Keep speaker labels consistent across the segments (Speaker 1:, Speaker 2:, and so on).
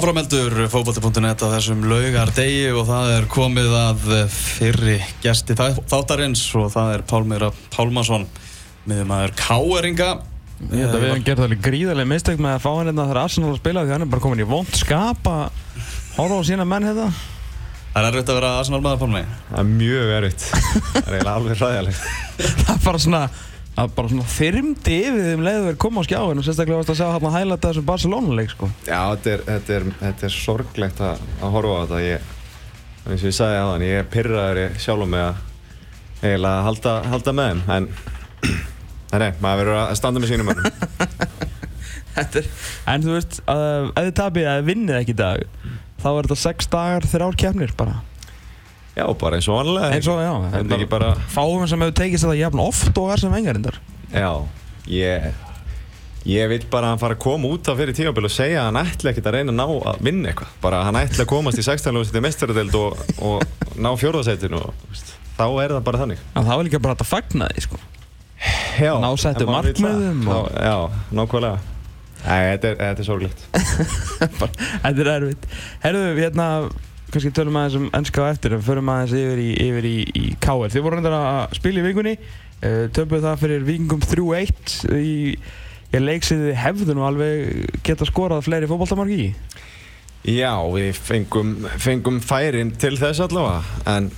Speaker 1: Áframeldur fókbalti.net á þessum laugar degi og það er komið að fyrri gesti þáttarins og það er Pálmira Pálmarsson miður maður Káeringa
Speaker 2: Ég held að við hefum gert alveg gríðarlega mistök með að fá hann hérna þegar Arsenal að spila því hann er bara komin í vond skap að horfa á sína menn hérna.
Speaker 1: Það er erfitt að vera Arsenal maður Pálmi.
Speaker 3: Það er mjög erfitt. Það er eiginlega alveg ræðilegt
Speaker 2: Það er bara svona að bara svona þyrmdi yfir þeim leiðu verið koma á skjáin og sérstaklega varst að segja hann að hæla þetta þessum Barcelona-leik sko.
Speaker 3: Já, þetta er, þetta er, þetta er sorglegt að, að horfa á þetta. Ég, eins og ég sagði þann, ég er pyrraður sjálf um mig að eiginlega halda, halda með þeim en nei, maður verður að standa með sínum
Speaker 2: En þú veist, ef þið tapir að vinnið ekki í dag þá er þetta 6 dagar, 3 ár kemnir bara
Speaker 3: Já, bara eins og vanlega.
Speaker 2: Eins og, já.
Speaker 3: Þetta er ekki bara...
Speaker 2: Fáum sem hefur tekist þetta jafn oft og er sem vengarindar.
Speaker 3: Já, ég... Ég vil bara að hann fara að koma út á fyrir tímafél og segja að hann ætla ekkert að reyna að ná að vinna eitthvað. Bara hann ætla að komast í 16. lúsið mestaradeld og, og ná fjórðarsætinu og þá er það bara þannig.
Speaker 2: En það var líka bara að fagna því, sko.
Speaker 3: Já.
Speaker 2: Ná sættu markmiðum
Speaker 3: og... Já, nákvæmlega. Nei, þetta er, þetta er sorglegt.
Speaker 2: þetta er erfitt. Herðu, hérna kannski tölum aðeins um ennska á eftir en förum aðeins yfir í, yfir í, í KR. Þið voru reyndar að spila í vikunni uh, töpuð það fyrir vikingum 3-1 í ég leiksiði hefðun og alveg geta skorað fleiri fókbaltamarki í
Speaker 3: Já, við fengum, fengum færin til þess allavega en,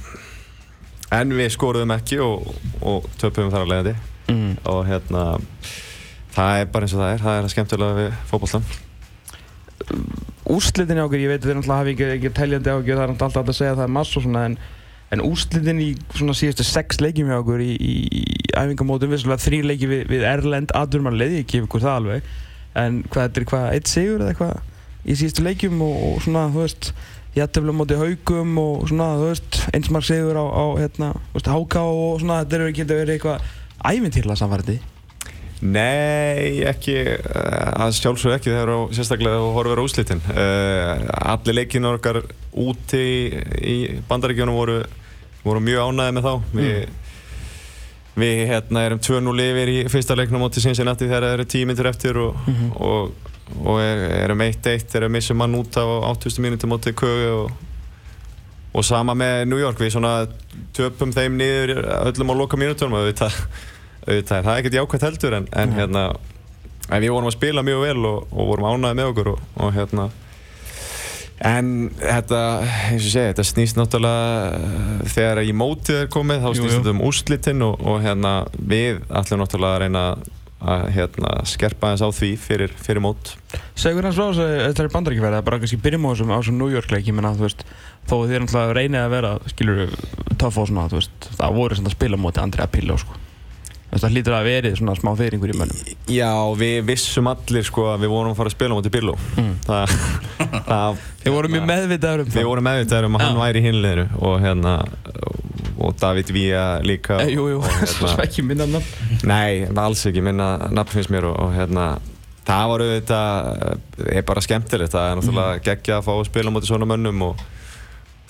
Speaker 3: en við skoruðum ekki og, og töpuðum þar að leiðandi mm. og hérna það er bara eins og það er, það er að skemmtilega við fókbaltan
Speaker 2: úrslitin í okkur, ég veit að þið náttúrulega hafi ekki, ekki teljandi á okkur, það er náttúrulega alltaf að segja að það er mass og svona en, en úrslitin í svona síðustu sex leikjum hjá okkur í, í, í æfingamótum, við svona þrý leiki við, við Erlend, aður mann leiði ekki ykkur það alveg en hvað er þetta, hvað, eitt sigur eða eitthvað í síðustu leikjum og, og svona, þú veist jættefla mótið haugum og svona, þú veist, einsmark sigur á, á hérna, þú veist, háká og svona, þetta eru ekki verið eitthvað ævintýrla samfærdi
Speaker 3: Nei, ekki, að sjálfsög ekki þegar og sérstaklega þú horfir á úslitin. Uh, allir leikinu okkar úti í bandaríkjónum voru, voru mjög ánæðið með þá. Mm. Við, við hérna, erum 2-0 yfir í fyrsta leiknum átti Cincinnati þegar það eru tímintur eftir og, mm -hmm. og, og er, erum 1-1 þegar við missum mann út á 80 mínutum átti Kögu og, og sama með New York. Við svona töpum þeim niður öllum á loka mínutunum og við það auðvitað er það ekkert jákvæmt heldur en, en hérna en við vorum að spila mjög vel og, og vorum ánæðið með okkur og, og hérna. En þetta, eins og ég segi, þetta snýst náttúrulega þegar í mótið er komið þá snýst þetta um úrslitinn og, og hérna við ætlum náttúrulega að reyna að hérna, skerpa eins á því fyrir, fyrir mót.
Speaker 2: Segur hans frá þess að þetta er bandaríkjafæri það er bara kannski byrjum á þessum New York leik ég menna þú veist, þó þið náttúrulega reynið að vera skilur, töff og svona, þú veist það voru svona að spila mótið Andrea Pillo sko Það hlýtur að verið svona smá feyringur í mönnum.
Speaker 3: Já, við vissum allir sko að við vorum að fara að spila móti Billo. Mm. Það,
Speaker 2: það, við vorum mjög meðvitaður um
Speaker 3: það. Við vorum meðvitaður um að hann væri í hinleðinu og hérna og David Villa líka.
Speaker 2: E, jú, jú, svo hérna, ekki minna nafn.
Speaker 3: Nei, alls ekki minna nafn finnst mér og, og hérna það var auðvitað, er bara skemmtilegt. Það er náttúrulega mm. geggja að fá að spila móti svona mönnum og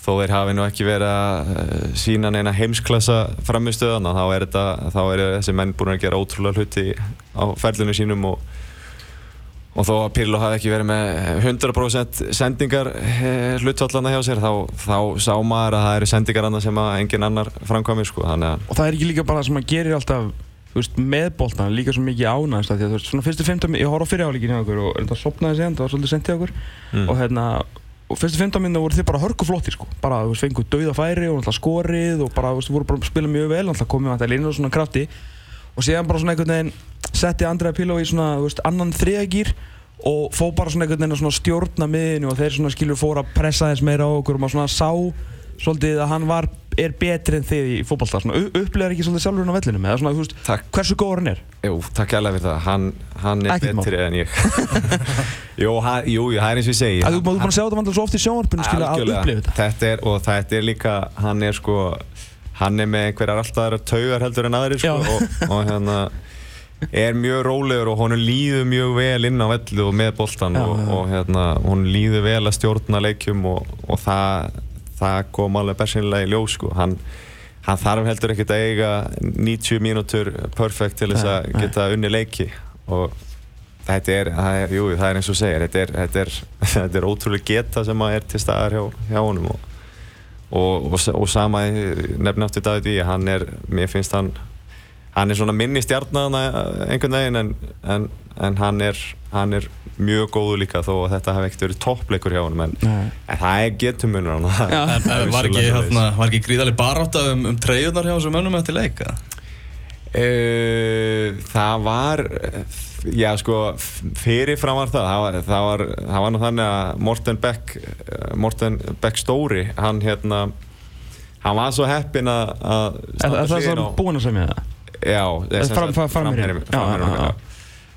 Speaker 3: þó þeir hafi nú ekki verið að eh, sína neina heimsklassa framistöðan þá er, þetta, þá er þessi menn búin að gera ótrúlega hluti á ferlinu sínum og, og þó að Pirlo hafi ekki verið með 100% sendingar eh, hlutvallana hjá sér þá, þá sá maður að það eru sendingar annað sem að engin annar framkvæmir sko,
Speaker 2: og það er ekki líka bara sem að gerir alltaf veist, með bóltan líka svo mikið ánægast því að þú veist, svona fyrstu 15 ég horf á fyrirháleikin hjá okkur og það sopnaði sig það var svolítið sendið okkur mm. og hérna og fyrstu 15 minna voru þið bara hörkuflottir sko. bara þú veist fenguð dauða færi og alltaf skorið og bara þú veist voru bara að spila mjög vel alltaf komið alltaf inn og svona krafti og séðan bara svona einhvern veginn setti Andrea Piló í svona þú veist annan þriðagýr og fó bara svona einhvern veginn að stjórna miðinu og þeir svona skilur fóra að pressa þess meira á okkur og maður svona sá svolítið að hann var, er betri en þið í fókbalstað upplegar ekki svolítið sjálfur hann á vellinum eða svona, veist, hversu góður hann er?
Speaker 3: Jú, takk alveg fyrir það, hann, hann er Ekkert betri mál. en ég. Jú, hann, jú, það er eins og ég segi.
Speaker 2: Þú búinn að sjá þetta vandla svo oft í sjónvarpunum að upplifa
Speaker 3: þetta. Þetta er, og þetta er líka, hann er sko hann er með einhverjar alltaf aðra taugar heldur en aðri sko, og, og hérna er mjög rólegur og hún líður mjög vel inn á vellu og með boltan og, og hérna, hún líður vel að stjórna leikjum og, og það það kom alveg bersinlega í ljós sko. hann, hann þarf heldur ekkert að eiga 90 mínútur perfekt til þess að geta unni leiki. Og þetta er, það er, jú, það er eins og segir, þetta er, þetta er, þetta er ótrúlega geta sem að er til staðar hjá, hjá honum. Og, og, og, og sama nefn aftur David Víi, hann er, mér finnst hann, hann er svona minni stjarnana einhvern veginn en, en, en hann er, hann er mjög góðu líka þó að þetta hef ekkert verið toppleikur hjá honum en, en það er getumunur hann.
Speaker 1: En, en var ekki, hérna, var ekki gríðarlega baráta um, um treyjunar hjá þessum mönnum eftir leika?
Speaker 3: Uh, það var já sko fyrirfram var það það var, það var, það var nú þannig að Morten Beck Morten Beck Stóri hann hérna hann var svo heppin að
Speaker 2: Er það það sem búinn að segja það?
Speaker 3: Já,
Speaker 2: framherjum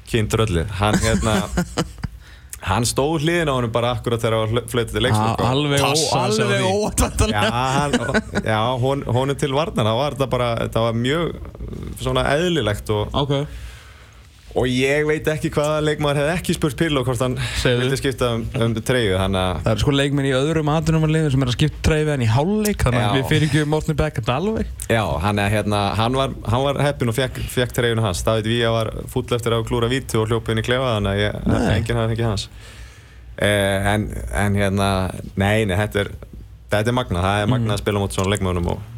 Speaker 3: Kindröllið hann hérna hann stóð hliðin á hann bara akkurat þegar það var flöytið til leikslokk
Speaker 2: alveg óvæntvanlega
Speaker 3: já, hún, hún er til varnar. Það var, bara, það var mjög svona eðlilegt og,
Speaker 2: okay.
Speaker 3: Og ég veit ekki hvaða leikmaður hefði ekki spurt Pirlo hvort hann vildi skipta um, um treyju
Speaker 2: það er sko leikminn í öðrum aðrunumarliðum sem er að skipta treyju en í hálfleik þannig að við fyrir ekki Morten Beck alveg.
Speaker 3: Já, hann, er, hérna, hann var, var heppin og fekk, fekk treyjunu hans. David Vía var full eftir að klúra vítu og hljópa inn í klefa þannig að enginn hafði ekki hans. Eh, en, en hérna nei, nei, þetta er þetta er magna, það er magna mm. að spila mot svona leikmannum og,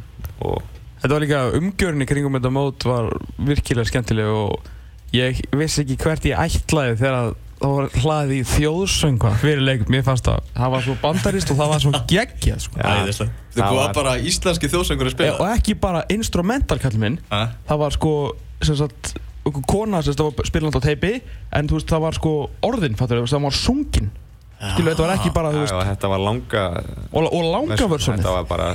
Speaker 3: og
Speaker 2: Þetta var líka umgjörn í kringum þetta mót var virkilega skemmtileg og ég vissi ekki hvert ég ætlaði þegar það var hlaðið í þjóðsönga fyrir leikum. Mér fannst það, það var svo bandarist og það var svo geggjað sko.
Speaker 1: Já, það var bara íslenski þjóðsöngur að spila.
Speaker 2: Og ekki bara instrumental kall minn, A? það var sko, sagt, kona sem var spilandi á teipi en veist það var sko orðin, fattur það var sungin. Skilu, þetta var ekki bara, þú veist.
Speaker 3: Já, þetta var langa.
Speaker 2: Og, og langa vörsónið.
Speaker 3: Þetta var bara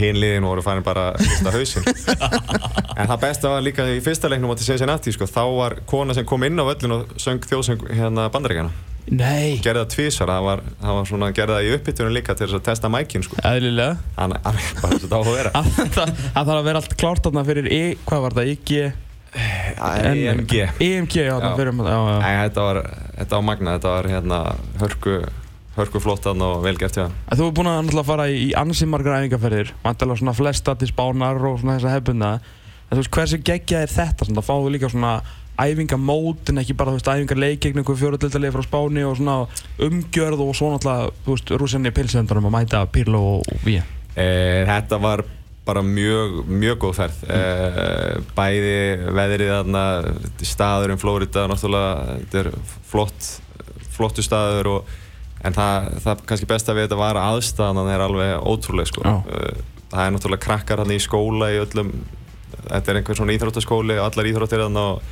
Speaker 3: hinliðin voru farin bara að hlusta hausinn. En það besta var líka í fyrsta leiknum á til Cincinnati sko, þá var kona sem kom inn á völlin og söng þjóðsöng hérna bandaríkjana
Speaker 2: Nei.
Speaker 3: Gerði það tvísar, það var, það var svona gerði það í uppbyttunum líka til þess að testa mækin sko.
Speaker 2: Æðlilega
Speaker 3: Þannig að bara þess að það á að vera.
Speaker 2: Það þarf að vera allt klárt þarna fyrir I, hvað var það, IG?
Speaker 3: EMG
Speaker 2: EMG, já, það fyrir
Speaker 3: já, já. Æ, þetta var, var magna, þetta var hérna hörku hörku flottan og velgert, já.
Speaker 2: Þú hefur búin að fara í ansi margar æfingarferðir, vantilega svona flesta til spánar og svona þessa hefbunda. En þú veist, hversu geggjað er þetta? Svona, þá fáðu líka svona æfingamót en ekki bara, þú veist, æfingarleik gegn einhverju fjóruðildalegi frá Spáni og svona umgjörð og svo náttúrulega, þú veist, rúsinni pilsendunum að mæta Pirlo og við.
Speaker 3: Eh, þetta var bara mjög, mjög góð ferð. Eh, bæði veðrið þarna, staður um Flórida, náttúrulega, þetta er flott, flottu staður og en það, það kannski besta við þetta var aðstæðan er alveg ótrúlega sko. Uh, það er náttúrulega krakkar hann í skóla í öllum þetta er einhvern svona íþróttaskóli allar íþróttir hann og,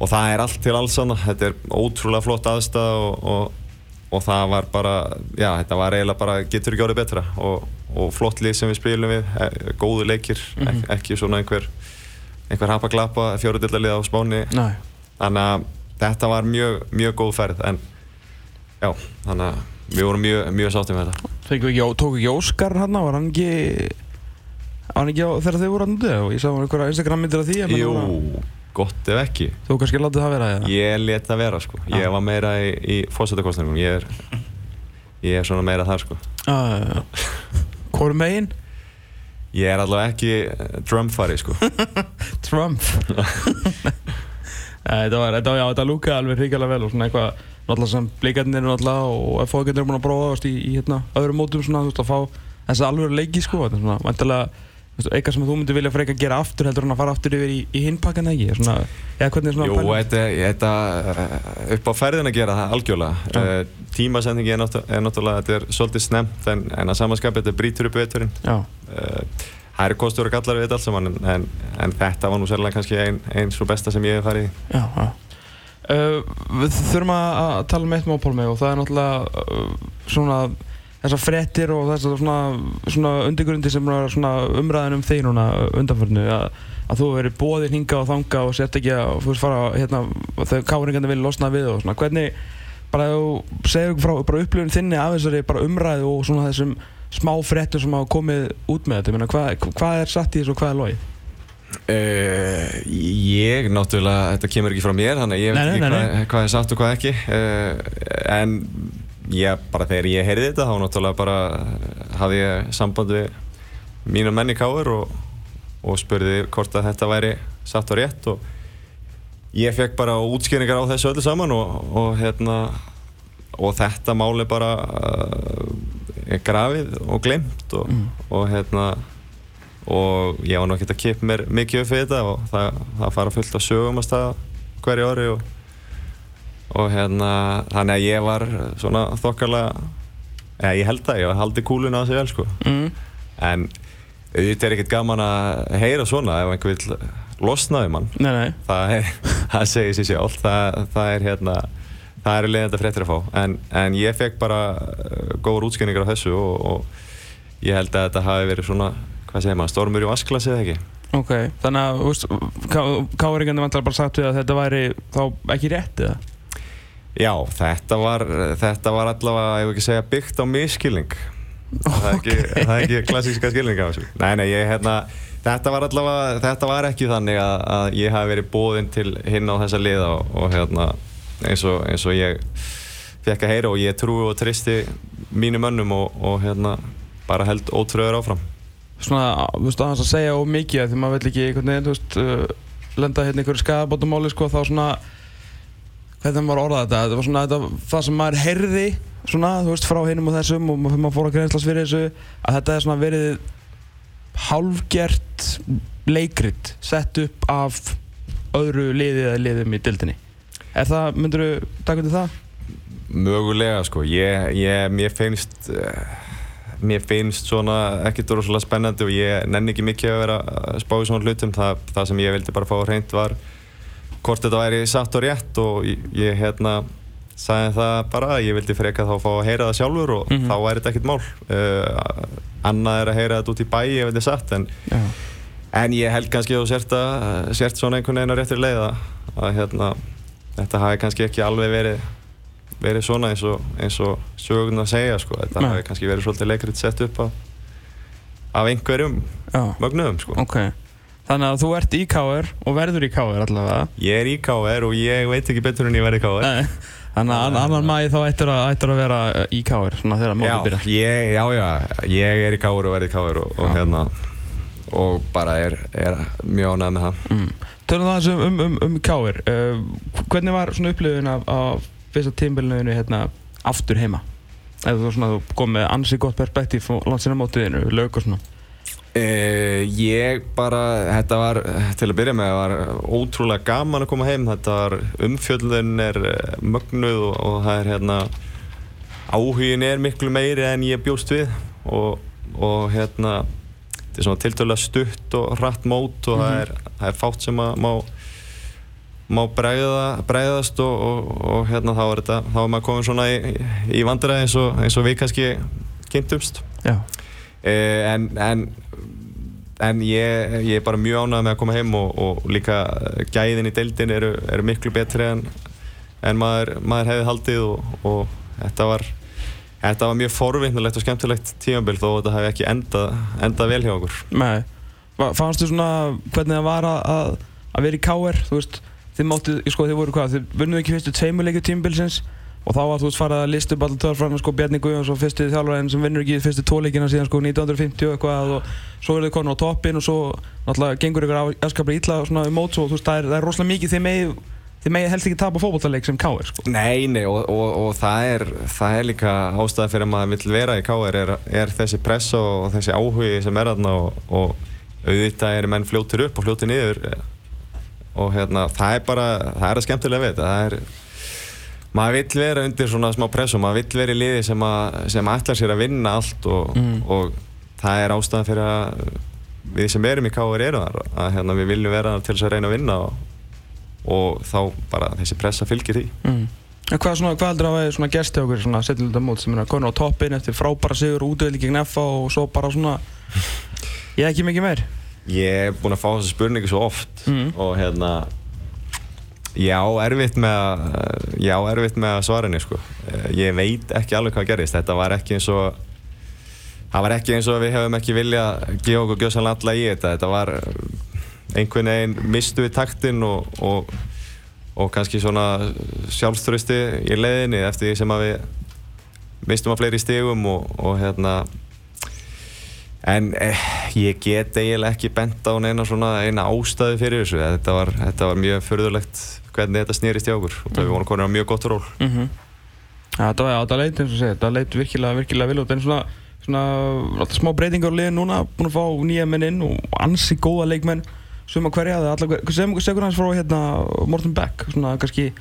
Speaker 3: og það er allt til alls hann þetta er ótrúlega flott aðstæð og, og, og það var bara já þetta var eiginlega bara getur ekki árið betra og flott lið sem við spilum við e, góðu leikir, mm -hmm. ek, ekki svona einhver einhver hapaglapa fjóruðillalið á spáni
Speaker 2: Nei.
Speaker 3: þannig að þetta var mjög, mjög góð ferð en Já, þannig að við vorum mjög, mjög sáttið með þetta.
Speaker 2: Þegar ekki, tók ekki Óskar hann á, var hann ekki, var hann ekki á þegar þau voru hann og ég sá hann einhverja Instagram myndir af því?
Speaker 3: Jú, gott ef ekki.
Speaker 2: Þú kannski látið það vera eða?
Speaker 3: Ég let það vera sko, ég var meira í, í fósættakostningum, ég er, ég er svona meira þar sko.
Speaker 2: Uh, Hvor meginn?
Speaker 3: Ég er allavega ekki Trump-fari sko.
Speaker 2: Trump? Þetta var, þetta var, já, þetta lúkaði alveg hrigalega vel og svona eitthvað náttúrulega sem blíkarnir og FH-gjarnir er búin að prófa veist, í, í hérna, öðrum mótum svona, veist, að fá þess að alveg leiki sko, þetta er svona vantilega eitthvað sem þú myndir vilja freka að gera aftur heldur en að fara aftur yfir í, í hinpakkan eða ekki? Svona, eða hvernig er svona
Speaker 3: Jú, þetta, þetta eh, upp á ferðin að gera það algjörlega. Uh, tímasendingi er, náttúrulega, er náttúrulega þetta er svolítið snemt en, en að samanskapja þetta brítur upp veiturinn uh, það eru kostur og gallar við þetta alls saman en, en þetta var nú sérlega kannski einn ein svo besta sem ég hef farið
Speaker 2: Já, já Uh, við þurfum að tala um eitt mál með og það er náttúrulega uh, svona þessar frettir og þessar svona, svona undirgrundi sem er svona umræðin um þeir núna undanförnu að, að þú verið bóðir hinga og þanga og sért ekki að þú veist fara hérna þegar káringarnir vilja losna við og svona hvernig bara þú segir okkur frá bara upplifun þinni af þessari bara umræðu og svona þessum smá frettur sem hafa komið út með þetta hvað, hvað er satt í þessu og hvað er logið?
Speaker 3: Uh, ég náttúrulega, þetta kemur ekki frá mér þannig að ég veit ekki hvað, hvað er satt og hvað ekki. Uh, en ég, bara þegar ég heyrði þetta þá náttúrulega bara hafði ég samband við mínu menni káður og, og spurði hvort að þetta væri satt og rétt og ég fekk bara útskýringar á þessu öllu saman og, og hérna og þetta máli bara uh, grafið og glemt og, og hérna og ég var náttúrulega að kippa mér mikið upp fyrir þetta og það, það fara fullt af sögum að staða hverju ári og, og hérna þannig að ég var svona þokkarlega eða ég held það, ég var haldið kúluna á sig vel sko.
Speaker 2: Mm.
Speaker 3: en auðvitað er ekkert gaman að heyra svona ef einhver vil losna um hann
Speaker 2: Nei, nei,
Speaker 3: það, það segir sér sjálf það, það er hérna það eru leiðandi fréttir að fá. En, en ég fekk bara uh, góður útskynningar á þessu og, og ég held að þetta hafi verið svona hvað segir maður, stormur í vasklasi eða ekki?
Speaker 2: Ok Þannig að, þú veist, káringandi vantar bara sagt við að þetta væri þá ekki rétt eða?
Speaker 3: já, þetta var, þetta var allavega, ég vil ekki segja byggt á miskilning það er ekki, það er ekki klassíska skilning af þessu. Nei, nei, ég hérna þetta var allavega, þetta var ekki þannig að, að ég hafi verið bóðinn til hinn á þessa liða og, og hérna eins og, eins og ég fekk að heyra og ég trúi og tristi mínum önnum og, og hérna bara held ótröður áfram
Speaker 2: Svona, þú veist, aðeins að segja of mikið því maður vill ekki einhvern veginn, þú veist, uh, lenda hérna einhverju skadabótamáli, sko, þá svona hvernig maður orðað þetta, þetta var svona þetta, það sem maður heyrði svona, þú veist, frá hinnum og þessum og maður fór að greinslast fyrir þessu að þetta er svona verið hálfgert leikrit sett upp af öðru liði eða liðum í dildinni Er það, myndur þú taka undir það?
Speaker 3: mögulega sko, ég, ég mér finnst uh, mér finnst svona ekkert rosalega spennandi og ég nenni ekki mikið að vera að spá í svona hlutum það, það sem ég vildi bara fá hreint var hvort þetta væri satt og rétt og ég, ég hérna sagði það bara að ég vildi freka þá fá að heyra það sjálfur og
Speaker 2: Mhm.
Speaker 3: þá væri þetta ekkert mál uh, annað er að heyra þetta út í bæ ég vildi satt en,
Speaker 2: Já.
Speaker 3: en ég held kannski að þú sért, að, sért svona einhvern veginn á réttir leið að, að hérna, þetta hafi kannski ekki alveg verið verið svona eins og, eins og sögurinn að segja sko. þetta hafi kannski verið svolítið leikrit sett upp af, af einhverjum mögnuðum sko.
Speaker 2: ok. Þannig að þú ert í KR og verður í KR allavega.
Speaker 3: Ég er í KR og ég veit ekki betur en ég verið í KR
Speaker 2: Nei, Þannig að ann- annan mæði þá ættir að, ættir að vera í KR svona þegar mótið byrjar.
Speaker 3: ég, já, já, ég er í KR og verið í KR og, og hérna og bara er, er mjög ánægð með það.
Speaker 2: Mm. Tölum það aðeins um, um, um, um KR uh, Hvernig var svona upplifun af, af fyrsta tímbilinu hérna aftur heima? Eða þú, svona, þú kom með ansi gott perspektíf á landsinamótiðinu, lög og svona.
Speaker 3: Uh, ég bara, þetta var til að byrja með, var ótrúlega gaman að koma heim, þetta var umfjöldun er eh, mögnuð og, og það er hérna áhugin er miklu meiri en ég bjóst við. Og, og hérna þetta er svona tiltölulega stutt og hratt mót og það, er, það er fátt sem að má má bregða, bregðast og, og, og hérna þá er þetta þá er maður komin svona í, í vandræði eins og, eins og við kannski kynntumst.
Speaker 2: Já,
Speaker 3: Eh, en, en, en ég, ég er bara mjög ánægð með að koma heim og, og líka gæðin í deildin eru, eru miklu betri en, en maður, maður hefði haldið og, og þetta var Þetta var mjög forvinnulegt og skemmtilegt tímabil þó að þetta hefði ekki endað, endað vel hjá okkur.
Speaker 2: með Va- Fannstu svona hvernig það var að, að, vera í KR Þú veist, þið máttu, sko þið voru hvað Þið vunnuðu ekki fyrstu tveimurleikju tímbilsins Og þá var þú veist farið að lista upp alltaf törfram sko Bjarni Guðjóns og fyrstu þjálfarinn sem vinnur ekki fyrstu tóleikina síðan sko 1950 og eitthvað og svo eru þið komin á toppin og svo náttúrulega gengur ykkur afskaplega illa svona um mót og þú veist það er, það er rosalega mikið þið megið þið megið helst ekki tapa fótballtaleik sem KR sko.
Speaker 3: Nei, nei, og, og, og það, er, það er líka ástæða fyrir að maður vill vera í KR er, er þessi press og þessi áhugi sem er þarna og, og auðvitað eru menn fljótir upp og fljótir niður og hérna, það er bara, það er að skemmtilega þetta, það er maður vill vera undir svona smá press og maður vill vera í liði sem, að, sem ætlar sér að vinna allt og,
Speaker 2: Mm.
Speaker 3: og það er ástæðan fyrir að við sem erum í KR erum þar að hérna, við viljum vera til þess að reyna að vinna og, og þá bara þessi pressa fylgir því
Speaker 2: mm. Hvað, svona, hvað heldur að hafa svona gerst hjá okkur svona setjulunda mót sem er að kona á toppin eftir frábæra sigur útvöldi gegn FA og svo bara svona ég ekki mikið meir
Speaker 3: Ég er búinn að fá þessa spurningu svo oft
Speaker 2: Mm.
Speaker 3: og hérna ég á erfitt með að ég á erfitt með að svara henni sko. Eh, ég veit ekki alveg hvað gerist þetta var ekki eins og það var ekki eins og við hefum ekki vilja gefa okkur gjössanlega alla í þetta. Þetta var eh, einhvern veginn mistu við taktinn og, og, og kannski svona sjálfströsti í leiðinni eftir því sem að við mistum að fleiri stigum og, og hérna En eh, ég get eiginlega ekki bent á neina svona eina ástæði fyrir þessu. Þetta var, þetta var mjög förðulegt hvernig þetta snýrist hjá okkur. Og það við vorum komin á mjög gott ról.
Speaker 2: Mm -hmm. ja, það, var- það leit eins og segja, það leit virkilega, virkilega vel út en svona, svona alltaf smá breytingar á liðin núna, búin að fá nýja menn inn og ansi góða leikmenn suma hverja, það er allar, sem segur hans frá hérna Morten Beck, svona kannski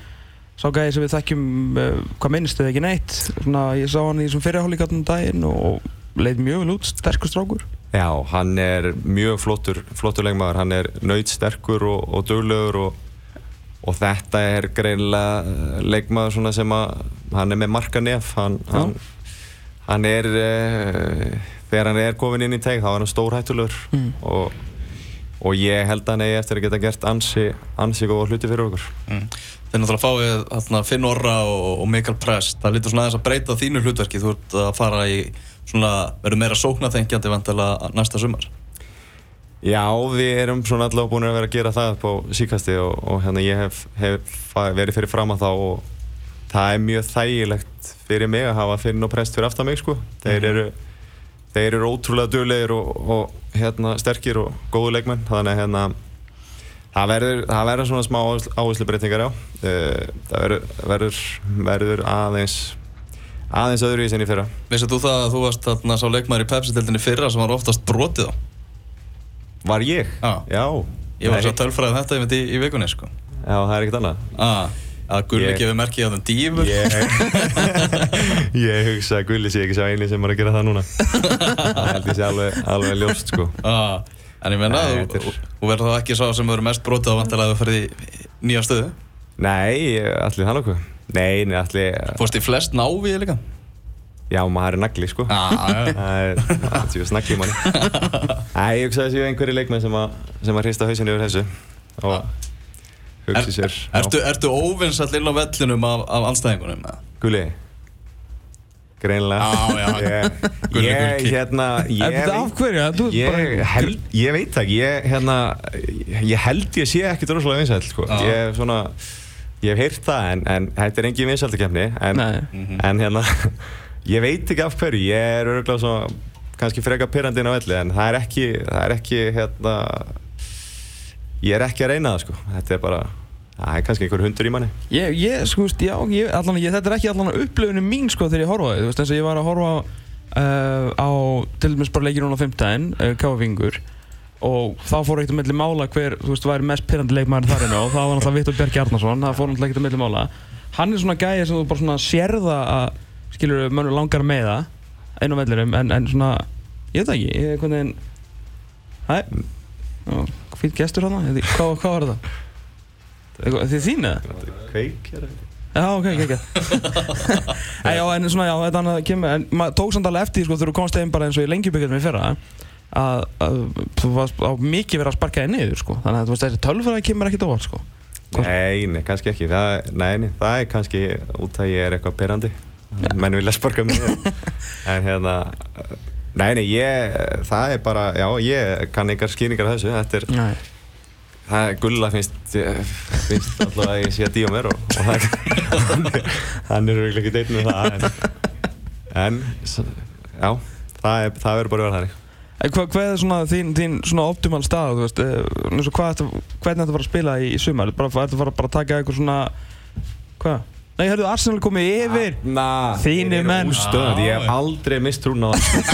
Speaker 2: sá gæði sem við þekkjum uh, hvað minnst eða ekki neitt, svona ég sá hann í þessum fyrirhállíkarnum daginn og leit mjög vel út, sterkur strákur
Speaker 3: Já, hann er mjög flottur, flottur leikmaður. Hann er nöytsterkur og, og duglegur og, og þetta er greinilega eh, leikmaður svona sem að hann er með marka nef. Hann, hann, hann er, uh, þegar hann er komin inn í teg þá er hann stórhættulegur
Speaker 2: Mm.
Speaker 3: og, og ég held að hann eigi eftir að geta gert ansi, ansi góða hluti fyrir okkur.
Speaker 1: Mm. Þeir náttúrulega fáið þarna, Finn Orra og, og Mikael Prest. Það lítur svona aðeins að breyta þínu hlutverki. Þú ert að fara í svona, verður meira sóknaþengjandi vantilega næsta sumar.
Speaker 3: Já, við erum svona allavega búin að vera að gera það upp á síkasti og, og hérna ég hef, hef verið fyrir fram að þá og það er mjög þægilegt fyrir mig að hafa Finn og Prest fyrir aftan mig sko. Þeir eru, þeir eru ótrúlega duglegir og, og hérna sterkir og góðu leikmenn þannig að hérna það verður, það verður svona smá áherslu breytingar já. Eh, Það verður, verður, verður aðeins aðeins öðru í sinni fyrra.
Speaker 1: Vissið þú það að þú varst þarna sá leikmaður í Pepsi-dildinni fyrra sem var oftast brotið á?
Speaker 3: Var ég?
Speaker 1: Já.
Speaker 3: Já.
Speaker 1: Ég var svo tölfræðið þetta í, í vikunni, sko.
Speaker 3: Já, það er ekkert annað.
Speaker 1: Ah, að Gulli gefið merkið á þeim dífur.
Speaker 3: Ég, ég hugsa að Gulli sé ekki sá eini sem er að gera það núna Það held ég sé alveg, alveg ljóst sko
Speaker 1: Ah, en ég menna,
Speaker 3: Nei,
Speaker 1: þú,
Speaker 3: er-
Speaker 1: verður þá ekki sá sem verður mest brotið á vantilega að þú ferði í nýja stöðu.
Speaker 3: Nei, allir það nokkuð Nei, nei, allir
Speaker 1: Fórst í flest návíði líka?
Speaker 3: Já, maður er nagli sko
Speaker 1: já.
Speaker 3: Það er, er tjóðs nagli manni Nei, ég hugsa að séu einhverju leikmenn sem að sem að hrista hausinu yfir þessu og hugsi sér já.
Speaker 1: ertu, ertu óvinsall inn á vellinum af, af anstæðingunum? eða?
Speaker 3: Gulli Greinlega
Speaker 1: Já, já.
Speaker 3: Ég,
Speaker 1: Gulli,
Speaker 3: ég
Speaker 1: Gulli.
Speaker 3: hérna ég
Speaker 2: þetta af hverju? Þú ert
Speaker 3: Ég,
Speaker 2: bara-
Speaker 3: held, ég veit það ekki, ég, hérna, ég held ég sé ekkert rosalega vinsæll sko. Ég, hef svona, ég hef heyrt það en, en þetta er engin vinsæltakefni en,
Speaker 2: Nei.
Speaker 3: en hérna, ég veit ekki af hverju, ég er örgulega svona kannski freka pyrrandi inn á velli en það er ekki, það er ekki hérna, ég er ekki að reyna það sko. þetta er bara, það er kannski einhver hundur í manni
Speaker 2: Ég, ég, sko, já, ég, allan, ég, þetta er ekki allan upplöfunum mín, sko, þegar ég horfa á þið, þú veist, eins og ég var að horfa uh, á, til dæmis bara leikir núna á fimmtæðin, uh, Káfingur, og þá fór ekkert að milli mála hver, þú veist, væri mest pyrrandi leikmæður þar og það var náttúrulega Vittur Björk Jarnason, það fór náttúrulega ekkert að milli mála. Hann er svona gæði sem þú bara svona sérða að, skilur, mönnur langar með það, einu vellirum, en, en svona, ég veit það ekki, ég, hvernig, hæ, já, fýtt gestur hana, hvað, hvað var? Eitthvað- Þið þín eða?
Speaker 3: Kveik, hér
Speaker 2: Já, ok, ok, ok. Æ, já, en svona, já, þetta annað kemur, en maður tók samt alveg eftir, sko, þegar þú komst einn bara eins og í lengjubökjum í fyrra, að, að þú varst á mikið verið að sparka þig niður, sko. Þannig að veist, þessi tölfræði kemur ekkert óvart, sko.
Speaker 3: Nei, nei, kannski ekki. Það, nei, nei, það er kannski út að ég er eitthvað pyrrandi. Menn vilja sparka mig. en hérna, nei, nei, ég, það er bara, já, ég kann einhver skýringar þessu. Þetta er,
Speaker 2: Nei.
Speaker 3: það er gulla finnst, finnst alltaf að ég sé að díja mér og, og það, hann er auðvitað ekki deitin með það. En, en já, það, er, það verður bara að vera þannig.
Speaker 2: En hvað, er svona þín, þín svona optimal stað, þú veist, eh, eins og hvað ertu, hvernig ertu að fara að spila í, í sumar? Bara, ertu að fara bara að taka eitthvað svona, hvað? Nei, hörðu, Arsenal komið yfir.
Speaker 3: Na,
Speaker 2: Þínir menn.
Speaker 3: Ústöðandi, ég hef aldrei mist trún á það.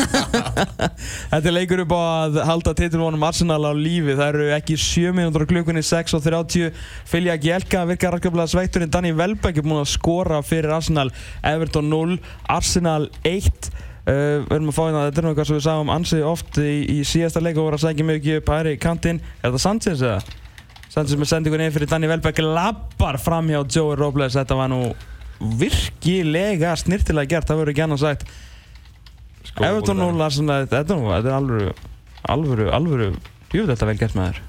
Speaker 2: Þetta er leikur upp á að halda titilvonum Arsenal á lífi. Það eru ekki 7 minútur á klukkunni 6.30. Fylgja Gjelka virkar rakablaða sveitturinn Danny Welbeck er búinn að skora fyrir Arsenal. Everton 0, Arsenal 1. Uh, við erum að fá hérna, þetta er eitthvað sem við sagum ansi oft í, í síðasta leik og voru að sækja mjög ekki upp hæri kantinn. Er þetta Sanchez eða? Sanchez með sendingun inn fyrir Danny Welbeck lappar fram hjá Joey Robles. Þetta var nú virkilega snirtilega gert, það verður ekki annars sagt. Everton 0, Arsenal, þetta er er alvöru, alvöru, alvöru, jú þetta vel gert með þér.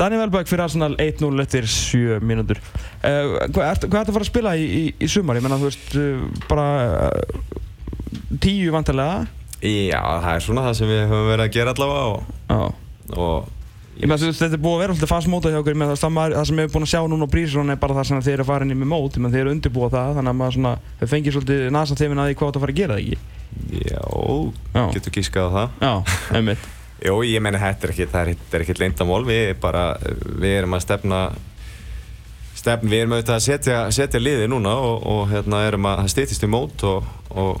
Speaker 2: Danny Welbeck fyrir Arsenal 1-0 eftir 7 mínútur. Uh, hvað hvað ertu að fara að spila í, í, í sumar? Ég menna, þú veist, uh, bara tíu vantarlega.
Speaker 3: Já, það er svona það sem við höfum verið að gera allavega og, og
Speaker 2: Ég meina, þú veist, þetta er búið að vera alltaf fast mótað hjá okkur, meina, það, það, það sem við erum búin að sjá núna á Brísson er bara það sem þeir eru að fara inn í með mót, meina, þeir eru undirbúið það, þannig að maður svona, þau fengið svolítið nasa þeiminn að því hvað það fara að gera, ekki?
Speaker 3: Já,
Speaker 2: Já.
Speaker 3: getur gískað á það.
Speaker 2: Já, einmitt.
Speaker 3: Jú, ég menna þetta er ekki, það er, ekki leyndamál, við bara, við erum að stefna, stefn, við erum auðvitað að setja, setja liði núna og, og hérna erum að stýttist í mót og, og,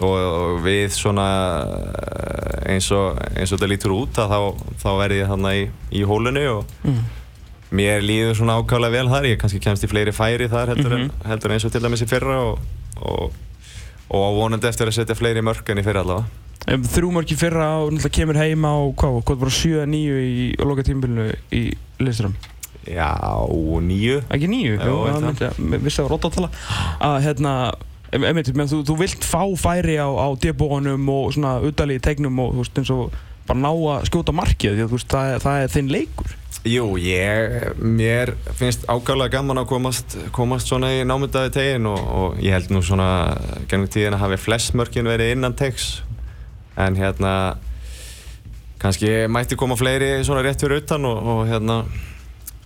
Speaker 3: og, og við svona eh, eins og, eins og þetta lítur út að þá, þá er ég þarna í, í hólunni og mér líður svona ákvæmlega vel þar, ég kannski kemst í fleiri færi þar heldur, en, heldur en eins og til dæmis í fyrra og, og, og vonandi eftir að setja fleiri mörk en í fyrra allavega.
Speaker 2: Þrjú mörki fyrra og náttúrulega kemur heima á hvað, hvað bara 7-9 í loka tímbilinu í listurum.
Speaker 3: Já, nýju.
Speaker 2: Ekki 9?
Speaker 3: Já,
Speaker 2: Jú, það
Speaker 3: það?
Speaker 2: myndi að, vissi að róta að tala. Að hérna, einmitt, þú, þú vilt fá færi á, á debónum og svona í tegnum og þú veist eins og bara ná að skjóta markið því að veist það, það er þinn leikur.
Speaker 3: Jú, ég, mér finnst ákvæmlega gaman að komast, komast svona í námyndaði tegin og, og ég held nú svona gennum tíðin að hafi flest mörkin verið innan tegs en hérna kannski mætti koma fleiri svona rétt fyrir utan og, og hérna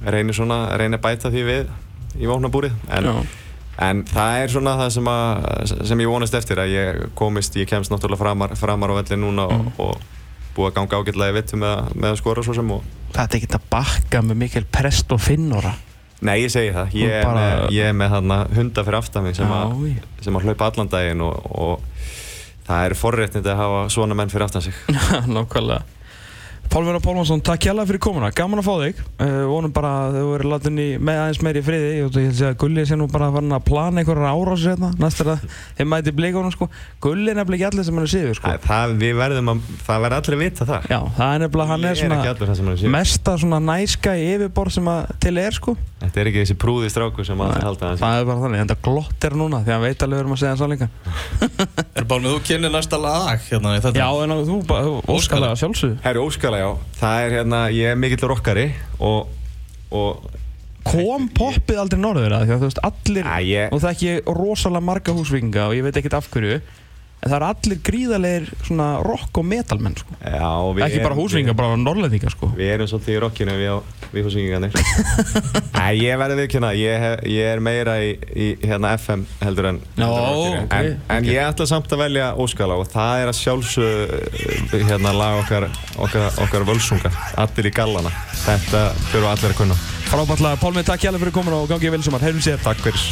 Speaker 3: reynir svona, reynir bæta því við í vopnabúrið en,
Speaker 2: Já.
Speaker 3: En það er svona það sem, að, sem ég vonast eftir að ég komist, ég kemst náttúrulega framar, framar á velli núna og, og búið að ganga ágætlega í vittu með, með að skora svo sem og
Speaker 2: Það er ekki að bakka með mikil prest og finnora.
Speaker 3: Nei, ég segi það. Ég
Speaker 2: bara-
Speaker 3: með, ég er með þarna hunda fyrir aftan mig sem, sem að hlaupa allan daginn og, og það er forréttindi að hafa svona menn fyrir aftan sig.
Speaker 2: Nákvæmlega. Pálmur og Pálmarsson, takk hjálpa fyrir komuna. Gaman að fá þig. Uh, vonum bara að þau verið látin í með aðeins meiri friði. Ég ég held að segja að Gulli sé nú bara farin að plana einhverjar árásir hérna. Næst er að þeim mæti blíkonum sko. Gulli er nefnilega ekki allir sem hann er síður sko.
Speaker 3: Það, það, við verðum að, það verður allir að vita það.
Speaker 2: Já, það er nefnilega, hann er
Speaker 3: er
Speaker 2: svona
Speaker 3: það er
Speaker 2: mesta svona næska í yfirborð sem að til er sko.
Speaker 3: Þetta er ekki þessi prúði stráku sem halda að hann sé.
Speaker 2: Það er bara þannig, en það glottir núna því að hann veit alveg við erum að segja það líka.
Speaker 1: Er bara
Speaker 2: Já.
Speaker 3: Það er hérna, ég er mikill rockari og, og
Speaker 2: Kom poppið aldrei norður að því að þú veist allir
Speaker 3: Æ, ég-
Speaker 2: og það ekki rosalega marga húsvikinga og ég veit ekkert af hverju en það eru allir gríðarlegar svona rock og metalmenn sko.
Speaker 3: já, og við
Speaker 2: ekki bara
Speaker 3: erum-
Speaker 2: húsvikinga, bara norrlendinga sko.
Speaker 3: Við erum svolítið í rockinu við, á- við húsingingarnir Æ, ég verði viðkjöna ég, hef- ég er meira í, í hérna FM heldur en,
Speaker 2: Já,
Speaker 3: heldur en rockinu.
Speaker 2: ok,
Speaker 3: en, en ég ætla samt að velja Óskala og það er að sjálfsög hérna lag okkar, okkar, okkar völsunga. Allir í gallana. Þetta fyrir allir að kunna.
Speaker 2: Frábært lag, Pálmi, takk hjálpa fyrir komin og gangið vel sumar, heyrjum sér.
Speaker 3: Takk fyrir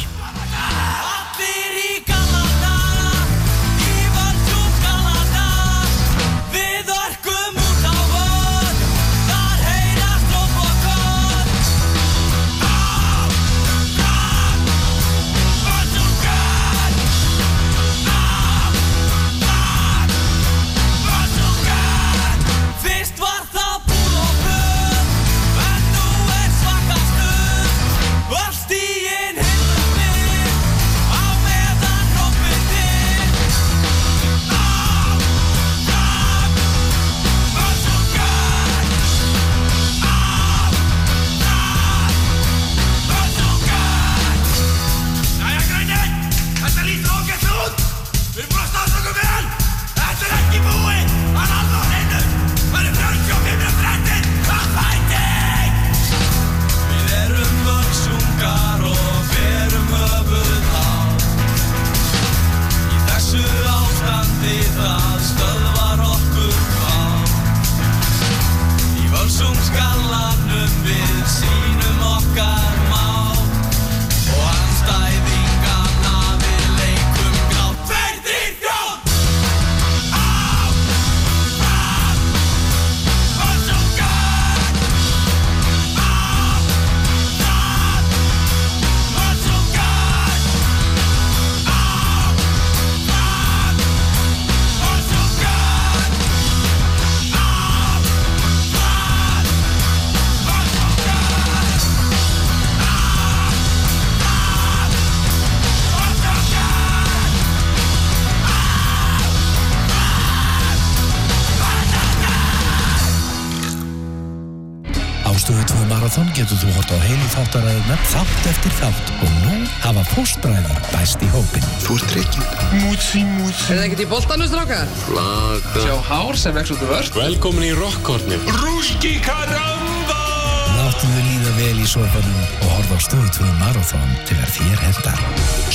Speaker 4: getur þú hort á heilu þáttaræðunar þátt eftir þátt og nú hafa fóstbræður bæst í hópin.
Speaker 5: Þú ert reygin.
Speaker 6: Er það ekkert í boltanum, strákar? Sjá hár sem vex út úr vörst?
Speaker 5: Velkomin í Rockhornið.
Speaker 4: Þú átt Láttu þau líða vel í sofanum og horfa á Stöð 2 Marathon þegar þér hendar.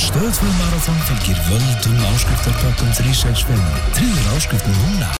Speaker 4: Stöð 2 Marathon fylgir völdum áskriftarpökkum 365. Tríður áskriftum núna.